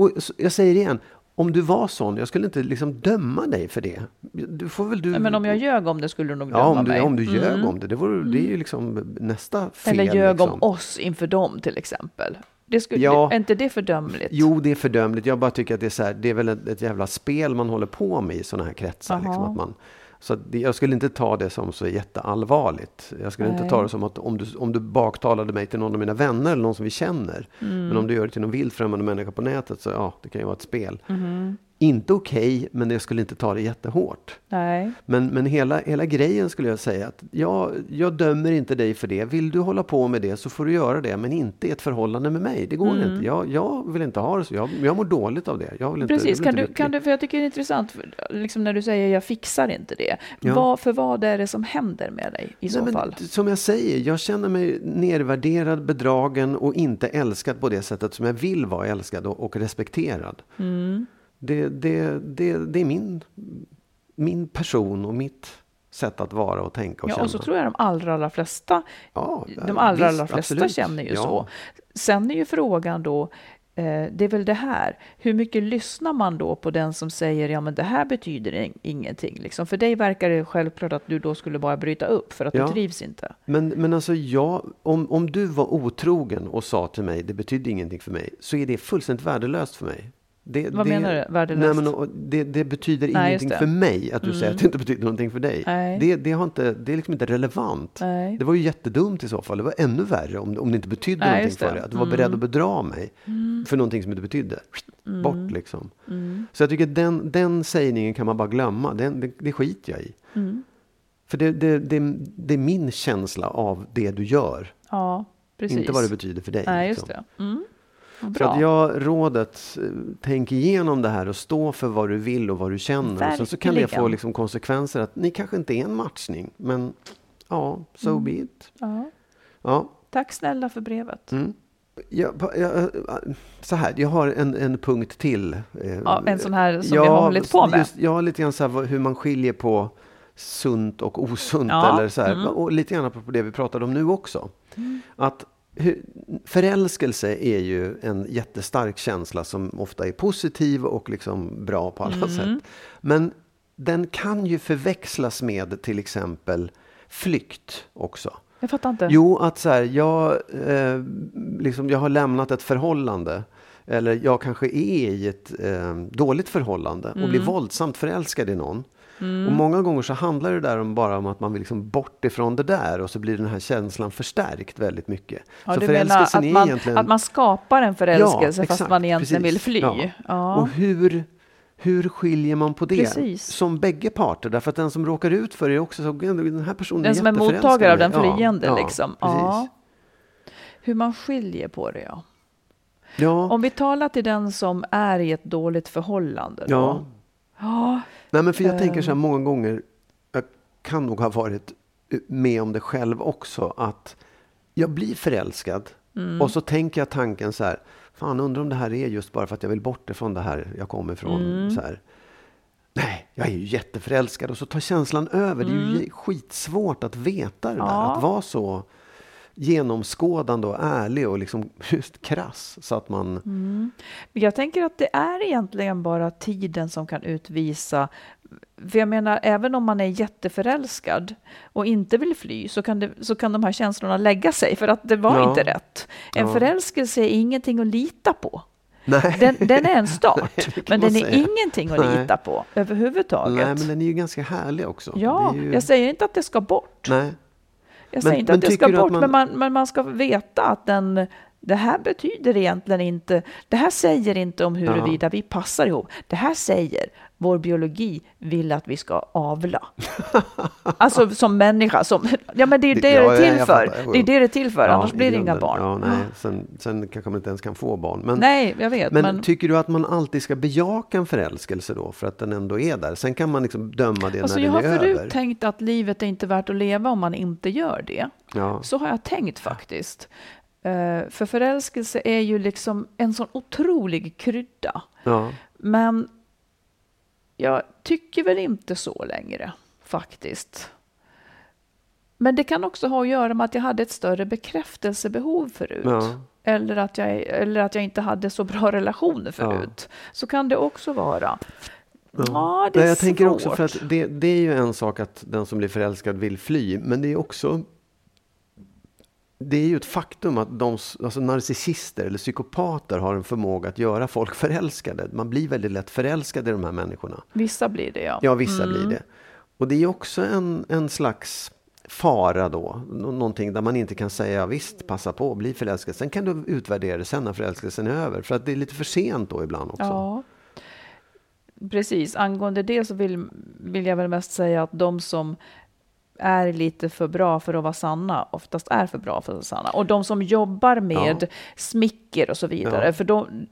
och jag säger igen, om du var sån, jag skulle inte liksom döma dig för det. Du får väl du... Nej, Men om jag ljög om det skulle du nog döma Ja, om du, mig. om du ljög Mm. om det. Det, vore, det är ju liksom nästa fel. Eller ljög liksom. om oss inför dem till exempel. Det skulle, Ja. Är inte det fördömligt? Jo, det är fördömligt. Jag bara tycker att det är, så här, det är väl ett, ett jävla spel man håller på med i sådana här kretsar. Liksom, att man, så det, jag skulle inte ta det som så jätteallvarligt. Jag skulle inte Nej. ta det som att om du, om du baktalade mig till någon av mina vänner eller någon som vi känner. Mm. Men om du gör det till någon vilt främmande människa på nätet så ja, det kan ju vara ett spel. Mm-hmm. Inte okej, men jag skulle inte ta det jättehårt. Nej. Men, men hela, hela grejen skulle jag säga att jag, jag dömer inte dig för det. Vill du hålla på med det så får du göra det, men inte i ett förhållande med mig. Det går Mm. inte. Jag, jag vill inte ha det så. Jag, jag mår dåligt av det. Jag vill inte, jag Precis, kan inte du, lycklig. kan du, för jag tycker det är intressant, för, liksom när du säger jag fixar inte det. Ja. Vad, för vad är det som händer med dig i så Nej, men fall? Som jag säger, jag känner mig nedvärderad, bedragen och inte älskad på det sättet som jag vill vara älskad och, och respekterad. Mm. Det, det, det, det är min, min person och mitt sätt att vara och tänka och Ja, känna. och så tror jag de allra, allra flesta, ja, de allra, visst, allra flesta absolut. känner ju Ja. så. Sen är ju frågan då, eh, det är väl det här, hur mycket lyssnar man då på den som säger ja men det här betyder in- ingenting? Liksom. För dig verkar det självklart att du då skulle bara bryta upp för att Ja. du trivs inte. Men, men alltså jag, om, om du var otrogen och sa till mig det betydde ingenting för mig, så är det fullständigt värdelöst för mig. Det, Vad det, menar du? Värdelöst? Nej, men, det, det betyder Nej, ingenting för mig att du säger Mm. att det inte betyder någonting för dig. Nej. Det, det, har inte, det är liksom inte relevant. Nej. Det var ju jättedumt i så fall. Det var ännu värre om, om det inte betydde Nej, någonting för dig. Att du var Mm. beredd att bedra mig för någonting som inte betydde. Mm. Bort liksom. Så jag tycker den, den sägningen kan man bara glömma. Den, det, det skiter jag i. Mm. För det, det, det, det är min känsla av det du gör. Ja, precis. Inte vad det betyder för dig. Nej, just liksom. det. Mm. Bra. att jag, rådet, eh, tänk igenom det här och stå för vad du vill och vad du känner. Sen så kan det få liksom konsekvenser att ni kanske inte är en matchning. Men ja, so Mm. be it. Ja. Ja, Tack snälla för brevet. mm. jag, jag, så här, jag har en, en punkt till. eh, Ja, en sån här som vi har hållit på med. Just, ja, lite grann så här, hur man skiljer på sunt och osunt. Ja, Eller så här, mm. Och lite grann på det vi pratade om nu också. Att hur, förälskelse är ju en jättestark känsla som ofta är positiv och liksom bra på alla Mm. sätt. Men den kan ju förväxlas med till exempel flykt också. Jag fattar inte. Jo, att så här, jag, eh, liksom, jag har lämnat ett förhållande. Eller jag kanske är i ett eh, dåligt förhållande och Mm. blir våldsamt förälskad i någon. Och många gånger så handlar det där om bara om att man vill liksom bort ifrån det där och så blir den här känslan förstärkt väldigt mycket. Ja, så du menar att är man, egentligen... att man skapar en förälskelse fast exakt, man egentligen precis. vill fly? Ja. Ja. Och hur, hur skiljer man på det? Precis. Som bägge parter. Därför att den som råkar ut för det är också så, den här personen Den som är mottagare av den mig." flyende ja, liksom. Ja, Ja. Hur man skiljer på det ja. Ja, Om vi talar till den som är i ett dåligt förhållande då. ja. Nej, men för jag tänker så här Ehm. många gånger, jag kan nog ha varit med om det själv också, att jag blir förälskad Mm. och så tänker jag tanken så här, fan undrar om det här är just bara för att jag vill bort ifrån det här jag kommer ifrån. Mm. Så här. Nej, jag är ju jätteförälskad och så tar känslan över. Det är Mm. ju skitsvårt att veta det där, Ja. att vara så genomskådande och ärlig och liksom just krass så att man Men Jag tänker att det är egentligen bara tiden som kan utvisa för jag menar, även om man är jätteförälskad och inte vill fly så kan, det, så kan de här känslorna lägga sig för att det var Ja. inte rätt. En Ja. förälskelse är ingenting att lita på. Nej. Den, den är en start, Nej, men den är säga. ingenting att Nej. lita på överhuvudtaget. Nej, men den är ju ganska härlig också. ja, ju... jag säger inte att det ska bort. Nej. Jag säger Men- inte men att det ska bort, man- men, man, men man ska veta att den, det här betyder egentligen inte, det här säger inte om huruvida vi passar ihop. Det här säger, vår biologi vill att vi ska avla. alltså som människa, som, ja men det är det det Ja, är ja, till jag för. Det är det det är till för, Ja, annars blir det inga barn. Ja, nej. Sen, sen kanske man inte ens kan få barn. Men, Nej, jag vet. men, Men, tycker du att man alltid ska bejaka en förälskelse då? För att den ändå är där. Sen kan man liksom döma det alltså, när jag den har är förut över. tänkt att livet är inte värt att leva om man inte gör det. Ja. Så har jag tänkt faktiskt. Eh, för förälskelse är ju liksom en sån otrolig krydda. Ja. Men jag tycker väl inte så längre, faktiskt. Men det kan också ha att göra med att jag hade ett större bekräftelsebehov förut. Ja. Eller, att jag, eller att jag inte hade så bra relationer förut. Så kan det också vara. Ja, det är Nej, jag svårt. tänker också för att det, det är ju en sak att den som blir förälskad vill fly. Men det är också det är ju ett faktum att de, alltså narcissister eller psykopater har en förmåga att göra folk förälskade. Man blir väldigt lätt förälskad i de här människorna. Vissa blir det, ja. Ja, vissa Mm. blir det. Och det är också en, en slags fara då. Nå- Någonting där man inte kan säga visst, passa på, bli förälskad. Sen kan du utvärdera det sen när förälskelsen är över. För att det är lite för sent då ibland också. Ja, precis. Angående det så vill, vill jag väl mest säga att de som är lite för bra för att vara sanna oftast är för bra för att vara sanna. Och de som jobbar med Ja. smicker och så vidare, Ja. för de,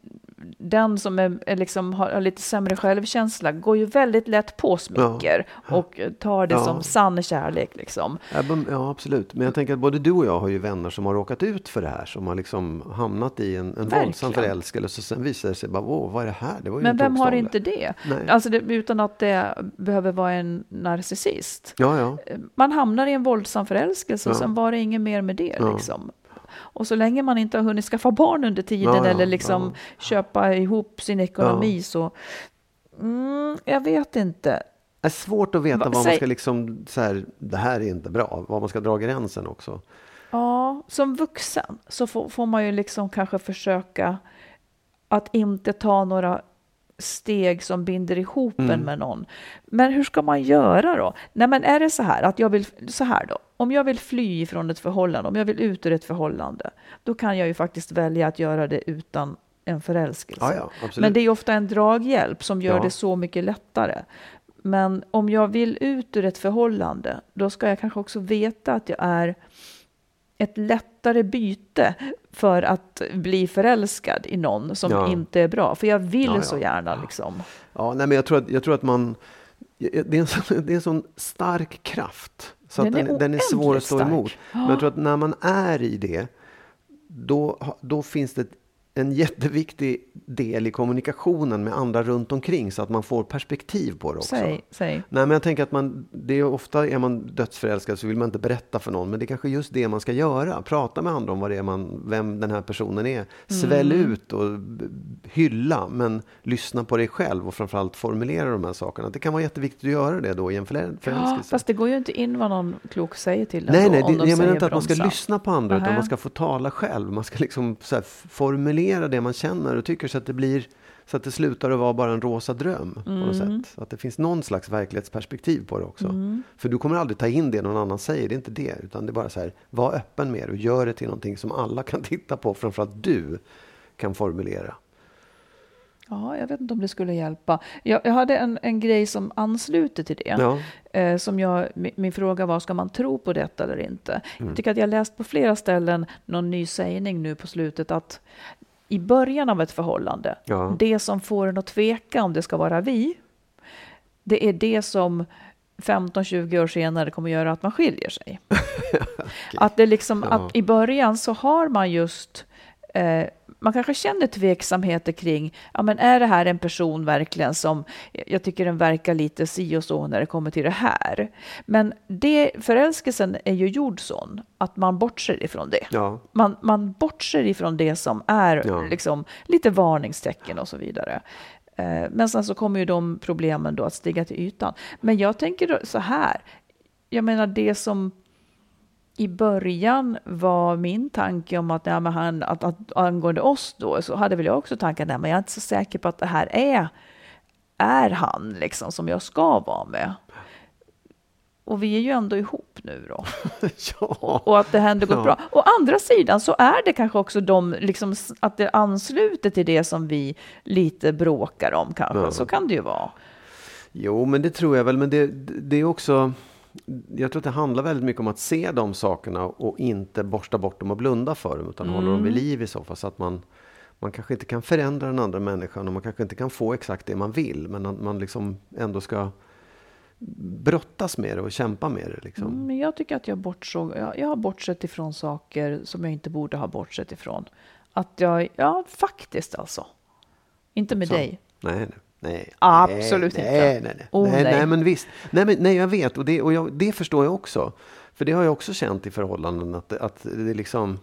den som är, liksom, har, lite sämre självkänsla går ju väldigt lätt på smicker och tar det Ja. som sann kärlek. Liksom. Ja, Ja, absolut. Men jag tänker att både du och jag har ju vänner som har råkat ut för det här. Som har liksom hamnat i en, en våldsam förälskelse. Och sen visar det sig bara, åh, vad är det här? Det var ju Men en vem har tokstolle." inte det? Nej. Alltså det? Utan att det behöver vara en narcissist. Ja, ja. man hamnar i en våldsam förälskelse och Ja. sen var det inget mer med det. Ja. Liksom. Och så länge man inte har hunnit skaffa barn under tiden Ja, ja, eller liksom ja. köpa ihop sin ekonomi så... Mm, jag vet inte. Det är svårt att veta Va- vad man ska liksom, så här, det här är inte bra. Var man ska dra gränsen också. Ja, som vuxen så får, får man ju liksom kanske försöka att inte ta några steg som binder ihop Mm. en med någon. Men hur ska man göra då? Nej, men är det så här att jag vill, så här då, om jag vill fly från ett förhållande, om jag vill ut ur ett förhållande, då kan jag ju faktiskt välja att göra det utan en förälskelse. Ja, ja. Men det är ofta en draghjälp som gör Ja. det så mycket lättare. Men om jag vill ut ur ett förhållande, då ska jag kanske också veta att jag är ett lättare byte för att bli förälskad i någon som inte är bra. För jag vill så gärna liksom. Ja, nej, men jag tror att, jag tror att man... Det är, en det är en sån stark kraft. Så Den att är den, den är svår att stå stark. emot. Men jag tror att när man är i det, då, då finns det ett en jätteviktig del i kommunikationen med andra runt omkring så att man får perspektiv på det också. Säg, säg. Nej, men jag tänker att man, det är ofta är man dödsförälskad så vill man inte berätta för någon, men det är kanske just det man ska göra. Prata med andra om vad det är man, vem den här personen är. Sväll Mm. ut och hylla, men lyssna på dig själv och framförallt formulera de här sakerna. Det kan vara jätteviktigt att göra det då i en förä- Ja, förälskelse. fast det går ju inte in vad någon klok säger till en Nej, då, nej, det, de jag menar inte att man ska lyssna på andra, utan Nähä. man ska få tala själv. Man ska liksom så här f- formulera det man känner och tycker så att det blir så att det slutar att vara bara en rosa dröm på något Mm. sätt. Att det finns någon slags verklighetsperspektiv på det också. För du kommer aldrig ta in det någon annan säger, det är inte det. Utan det är bara så här, var öppen med det och gör det till någonting som alla kan titta på, framförallt du kan formulera. Ja, jag vet inte om det skulle hjälpa. Jag, jag hade en, en grej som ansluter till det. Ja, Eh, som jag, min, min fråga var, ska man tro på detta eller inte? Mm. Jag tycker att jag läst på flera ställen någon ny sägning nu på slutet att i början av ett förhållande, Ja. det som får en att tveka om det ska vara vi, det är det som 15-20 år senare kommer göra att man skiljer sig. Att det liksom, Ja. att i början så har man just eh, man kanske känner tveksamheter kring, ja men är det här en person verkligen som, jag tycker den verkar lite si och så när det kommer till det här. Men det, förälskelsen är ju gjord sån att man bortser ifrån det. ja, Man, man bortser ifrån det som är Ja. liksom, lite varningstecken och så vidare. Eh, Men sen så kommer ju de problemen då att stiga till ytan. Men jag tänker så här, jag menar det som i början var min tanke om att, ja, men han, att, att angående oss då, så hade väl jag också tanken, nej, men jag är inte så säker på att det här är, är han liksom som jag ska vara med. Och vi är ju ändå ihop nu då. ja. Och att det ändå gått Ja. bra. Å andra sidan så är det kanske också de, liksom, att det ansluter till det som vi lite bråkar om kanske. Ja. Så kan det ju vara. Jo, men det tror jag väl. Men det, det är också... Jag tror att det handlar väldigt mycket om att se de sakerna och inte borsta bort dem och blunda för dem. Utan hålla dem vid liv i så fall. Så att man, man kanske inte kan förändra den andra människan och man kanske inte kan få exakt det man vill. Men att man liksom ändå ska brottas med det och kämpa med det. Liksom. Mm, Men jag tycker att jag bortsåg, jag, jag har bortsett ifrån saker som jag inte borde ha bortsett ifrån. Att jag, ja faktiskt alltså. Inte med Så. dig. Nej, nej. Nej, Absolut nej, inte. Nej, nej, nej. Oh, nej, nej. nej, men visst. Nej, men, nej, jag vet och, det, och jag, det förstår jag också. För det har jag också känt i förhållanden att, att det är liksom...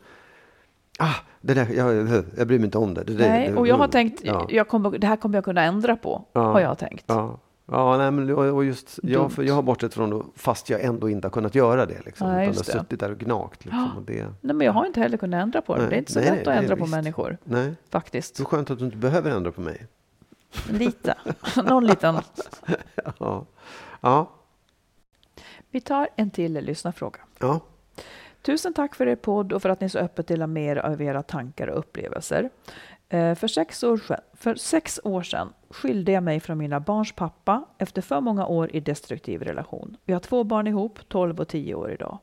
Ah, det där, jag, jag bryr mig inte om det. det, där- Nej, det och jag har tänkt, Ja, jag kommer, det här kommer jag kunna ändra på. Ja. Har jag tänkt. ja, ja nej, men, och, just, jag, jag har bortsett från det fast jag ändå inte har kunnat göra det. Liksom, Nej, utan jag har det. suttit där och gnagt. Liksom, och det, Nej, men jag har inte heller kunnat ändra på det. Nej, Det är inte så nej, lätt att ändra på visst. människor. nej, Faktiskt. så skönt att du inte behöver ändra på mig. Lite. Någon liten. Ja, ja, Vi tar en till lyssnarfråga. ja. Tusen tack för er podd och för att ni så öppet delar med er av era tankar och upplevelser. Eh, för sex, år, sedan- för sex år sedan skilde jag mig från mina barns pappa efter för många år i destruktiv relation. Vi har två barn ihop, 12 och 10 år idag.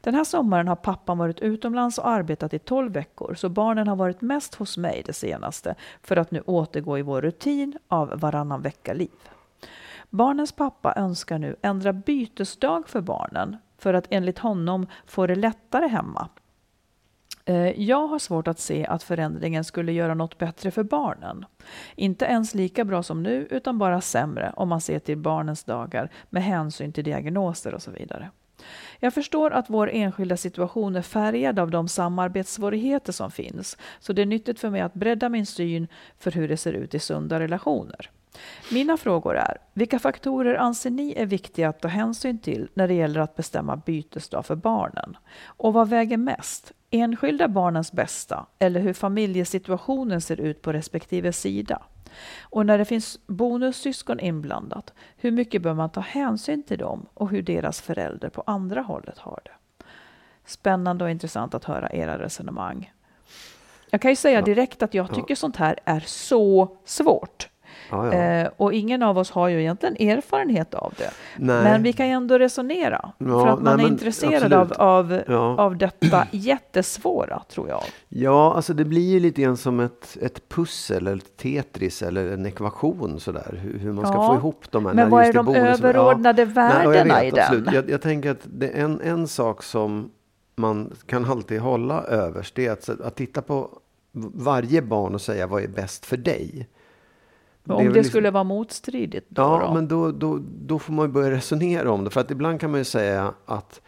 Den här sommaren har pappan varit utomlands och arbetat i 12 veckor, så barnen har varit mest hos mig det senaste för att nu återgå i vår rutin av varannan vecka-liv. Barnens pappa önskar nu ändra bytesdag för barnen för att enligt honom få det lättare hemma. Eh, jag har svårt att se att förändringen skulle göra något bättre för barnen. Inte ens lika bra som nu, utan bara sämre om man ser till barnens dagar med hänsyn till diagnoser och så vidare. Jag förstår att vår enskilda situation är färgad av de samarbetssvårigheter som finns, så det är nyttigt för mig att bredda min syn för hur det ser ut i sunda relationer. Mina frågor är, vilka faktorer anser ni är viktiga att ta hänsyn till när det gäller att bestämma bytesdag för barnen? Och vad väger mest? Enskilda barnens bästa eller hur familjesituationen ser ut på respektive sida? Och när det finns bonussyskon inblandat, hur mycket bör man ta hänsyn till dem och hur deras förälder på andra hållet har det? Spännande och intressant att höra era resonemang. Jag kan ju säga direkt att jag tycker sånt här är så svårt. Ja, ja. Eh, och ingen av oss har ju egentligen erfarenhet av det. Nej. Men vi kan ju ändå resonera. För att man nej, är intresserad av, absolut. av, Ja. av detta jättesvåra, tror jag. Ja, alltså det blir ju lite grann som ett, ett pussel eller ett Tetris eller en ekvation sådär. Hur, hur man ska få ihop de här. men vad är de överordnade Nej, jag värdena vet, i den? absolut. Jag, jag tänker att det är en, en sak som man kan alltid hålla överst. Det är att, att titta på varje barn och säga vad är bäst för dig. Om det, väl liksom- skulle vara motstridigt då? Ja, då? men då, då, då får man ju börja resonera om det. För att ibland kan man ju säga att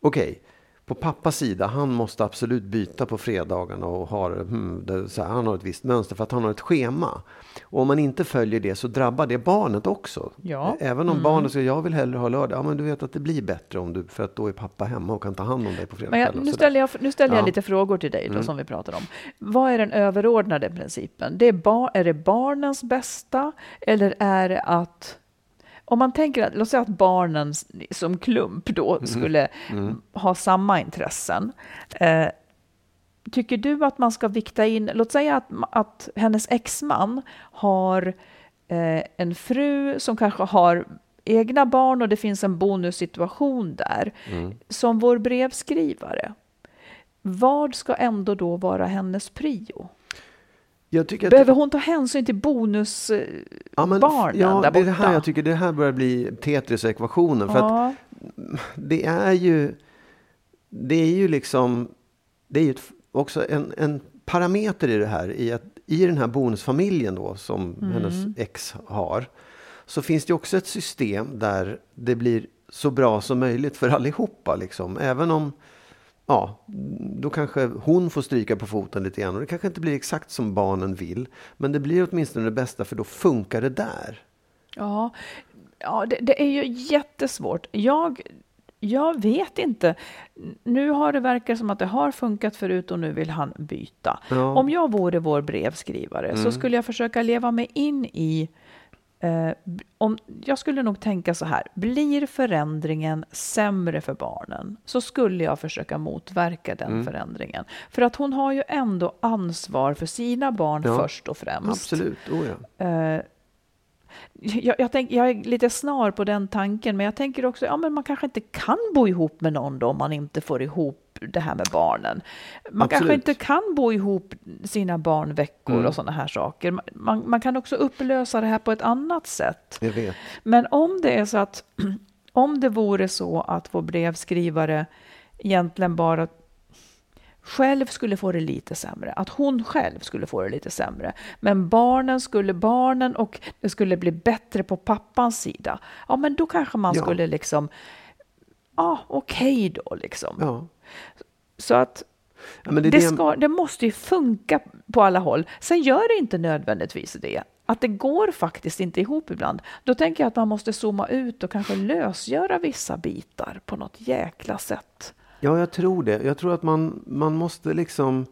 okej, på pappas sida, han måste absolut byta på fredagarna och har, hmm, det, så här, han har ett visst mönster för att han har ett schema. Och om man inte följer det så drabbar det barnet också. Ja. Även om barnet säger jag vill hellre ha lördag. Ja, men du vet att det blir bättre om du, för att då är pappa hemma och kan ta hand om dig på fredagskvällen. nu ställer jag, nu ställer jag Ja. lite frågor till dig då, Mm. som vi pratar om. Vad är den överordnade principen? Det är, ba, är det barnens bästa eller är det att om man tänker att, låt säga att barnen som klump då Mm. skulle ha samma intressen. Eh, tycker du att man ska vikta in, låt säga att, att hennes exman har eh, en fru som kanske har egna barn och det finns en bonussituation där. Som vår brevskrivare, vad ska ändå då vara hennes prio? Att Behöver hon ta hänsyn till bonusbarnen Ja, men, barnen ja, där det är borta? det här jag tycker det här börjar bli Tetris-ekvationen. För att ja, det är ju, det är ju liksom, det är ju också en, en parameter i det här, i att i den här bonusfamiljen då som Mm. hennes ex har, så finns det också ett system där det blir så bra som möjligt för allihopa. Liksom. Även om, ja, då kanske hon får stryka på foten lite grann och det kanske inte blir exakt som barnen vill. Men det blir åtminstone det bästa för då funkar det där. ja, ja det, det är ju jättesvårt. Jag, jag vet inte. Nu har det verkat som att det har funkat förut och nu vill han byta. Ja. Mm. Om jag vore vår brevskrivare så skulle jag försöka leva mig in i eh, om, jag skulle nog tänka så här, blir förändringen sämre för barnen så skulle jag försöka motverka den Mm. förändringen. För att hon har ju ändå ansvar för sina barn Ja, först och främst. Absolut, oh ja. Eh, jag, jag, tänk, jag är lite snar på den tanken, men jag tänker också, ja men man kanske inte kan bo ihop med någon då om man inte får ihop det här med barnen. Man kanske Absolut. inte kan bo ihop sina barnveckor Mm. och sådana här saker. Man- Man, kan också upplösa det här på ett annat sätt. Men om det är så att, om det vore så att vår brevskrivare egentligen bara själv skulle få det lite sämre, att hon själv skulle få det lite sämre, men barnen skulle, barnen och det skulle bli bättre på pappans sida, ja men då kanske man Ja. skulle liksom, ja okej då liksom. Ja. Så att Ja, det, det, ska, det måste ju funka på alla håll. Sen gör det inte nödvändigtvis det. Att det går faktiskt inte ihop ibland. Då tänker jag att man måste zooma ut och kanske lösgöra vissa bitar på något jäkla sätt. Ja, jag tror det. Jag tror att man, man måste liksom...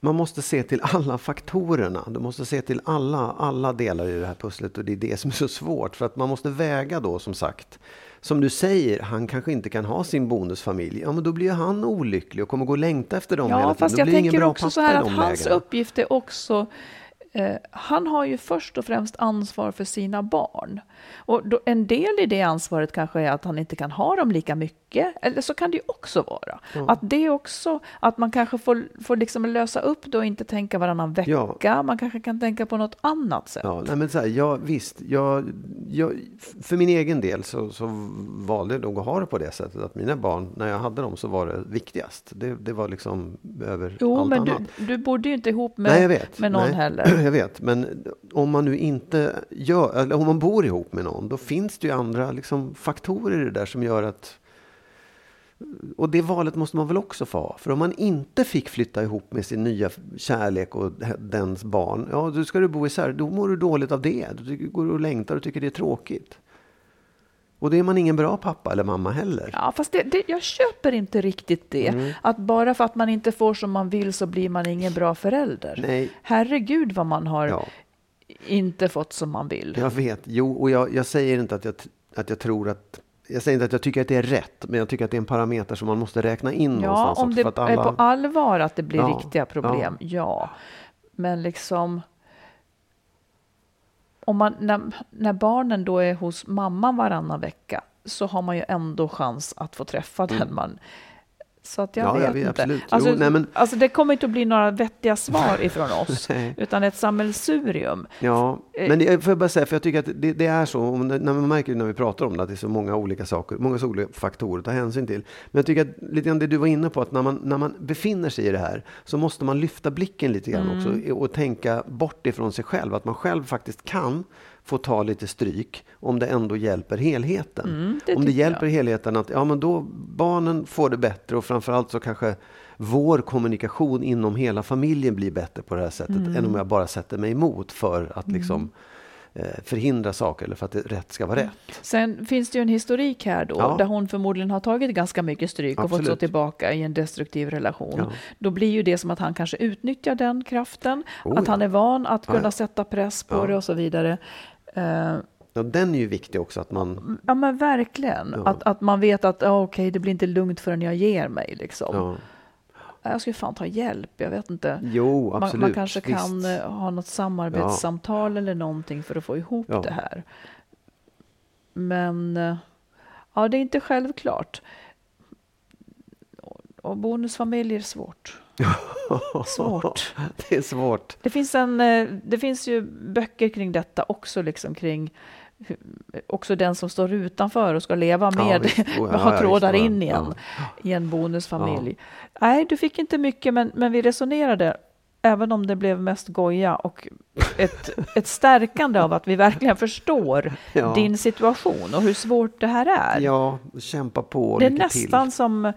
Man måste se till alla faktorerna. Du måste se till alla, alla delar i det här pusslet och det är det som är så svårt. För att man måste väga då som sagt. Som du säger, han kanske inte kan ha sin bonusfamilj. Ja, men då blir ju han olycklig och kommer gå och längta efter dem hela Ja, tiden. fast Då jag tänker också så här att hans lägena. uppgift är också eh, han har ju först och främst ansvar för sina barn. Och då, en del i det ansvaret kanske är att han inte kan ha dem lika mycket. Eller så kan det ju också vara. Att det också, att man kanske får, får liksom lösa upp det och inte tänka varannan vecka. Ja. Man kanske kan tänka på något annat sätt. Ja, nej men så här, ja, visst, jag, jag, för min egen del så, så valde jag nog att ha det på det sättet att mina barn, när jag hade dem så var det viktigast. Det, det var liksom över Jo, allt men du, annat. du bodde ju inte ihop med, Nej, jag vet. med någon Nej, heller. Jag vet, men om man nu inte gör, eller om man bor ihop med någon, då finns det ju andra liksom, faktorer i det där som gör att och det valet måste man väl också få ha. För om man inte fick flytta ihop med sin nya kärlek och dens barn, ja då ska du bo isär. Då mår du dåligt av det. Du går och längtar och tycker det är tråkigt. Och då är man ingen bra pappa eller mamma heller. Ja, fast det, det, jag köper inte riktigt det. Mm. Att bara för att man inte får som man vill så blir man ingen bra förälder. Nej. Herregud vad man har Ja. inte fått som man vill. Jag vet. Jo, och jag, jag säger inte att jag, att jag tror att... Jag säger inte att jag tycker att det är rätt, men jag tycker att det är en parameter som man måste räkna in Ja, någonstans. om också, det att är på allvar att det blir Ja, riktiga problem, ja. Men liksom... Om man, när, när barnen då är hos mamman varannan vecka så har man ju ändå chans att få träffa Mm. den man... Så att jag Ja, vet ja, vi- inte. absolut. Alltså, Jo, nej, men- alltså det kommer inte att bli några vettiga svar ifrån oss, utan ett sammelsurium. Ja, Eh. men det, får jag bara säga, för jag tycker att det, det är så, det- när man märker när vi pratar om det, att det är så många olika saker, många olika faktorer att ta hänsyn till. Men jag tycker att lite grann det du var inne på, att när man, när man befinner sig i det här, så måste man lyfta blicken lite grann Mm. också och tänka bort ifrån sig själv, att man själv faktiskt kan få ta lite stryk om det ändå hjälper helheten. Mm, det om det hjälper jag. helheten att ja, men då barnen får det bättre och framförallt så kanske vår kommunikation inom hela familjen blir bättre på det här sättet Mm. än om jag bara sätter mig emot för att liksom eh, förhindra saker eller för att det, rätt ska vara rätt. Sen finns det ju en historik här då, Ja. där hon förmodligen har tagit ganska mycket stryk och fått stå Absolut. tillbaka i en destruktiv relation. Ja. Då blir ju det som att han kanske utnyttjar den kraften, Oh, att ja. han är van att kunna sätta press på det och så vidare. Eh, Ja, den är ju viktig också att man... ja men verkligen, Ja. att, att man vet att ja, okej, det blir inte lugnt förrän jag ger mig. Liksom. Ja. Jag skulle fan ta hjälp, jag vet inte. Jo, Man, absolut. man kanske visst. kan eh, ha något samarbetssamtal eller någonting för att få ihop Ja. det här. Men eh, ja, det är inte självklart. Och bonusfamiljer är svårt. Svårt. det är svårt. Det finns, en, eh, det finns ju böcker kring detta också, liksom kring också den som står utanför och ska leva Ja, med, visst. Oh, ja, ja, trådar visst, ja. in igen i en bonusfamilj. Nej, du fick inte mycket, men, men vi resonerade, även om det blev mest goja och ett, ett stärkande av att vi verkligen förstår Ja. din situation och hur svårt det här är. Ja, kämpa på Det är nästan till. som,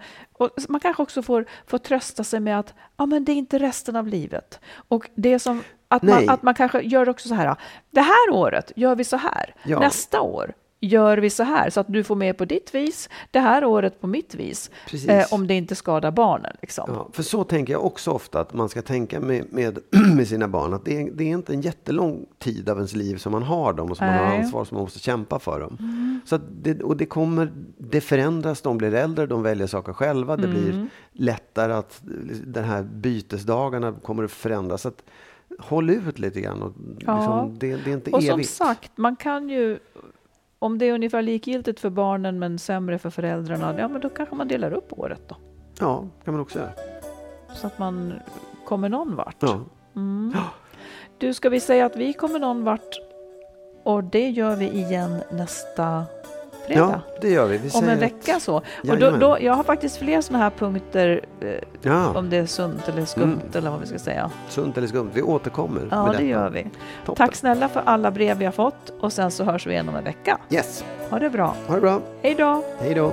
man kanske också får, får trösta sig med att ja, men det är inte resten av livet. Och det är som att man, att man kanske gör också så här, det här året gör vi så här, Ja. nästa år gör vi så här, så att du får med på ditt vis, det här året på mitt vis, eh, om det inte skadar barnen. Liksom. Ja, för så tänker jag också ofta att man ska tänka med, med, med sina barn. Att det är, det är inte en jättelång tid av ens liv som man har dem och som man har Nej. Mm. ansvar som man måste kämpa för dem. Så att det, och det kommer, det förändras, de blir äldre, de väljer saker själva. Det Mm. blir lättare att den här bytesdagarna kommer att förändras. Så att, håll ut lite grann. Och Ja. liksom, det, det är inte Och som evigt. sagt, man kan ju, om det är ungefär likgiltigt för barnen men sämre för föräldrarna, ja men då kanske man delar upp året då. Ja, kan man också göra. Så att man kommer någon vart. Ja. Mm. Du, ska vi säga att vi kommer någon vart och det gör vi igen nästa fredag? ja, det gör vi. vi Om en att- vecka så. Och då, då, jag har faktiskt fler sådana här punkter, eh, Ja, om det är sunt eller skumt Mm. eller vad vi ska säga. sunt eller skumt. Vi återkommer Ja, det gör vi. Toppen. Tack snälla för alla brev vi har fått och sen så hörs vi igen om en vecka. Yes, Ha det bra. ha det bra. Hej då! Hej då.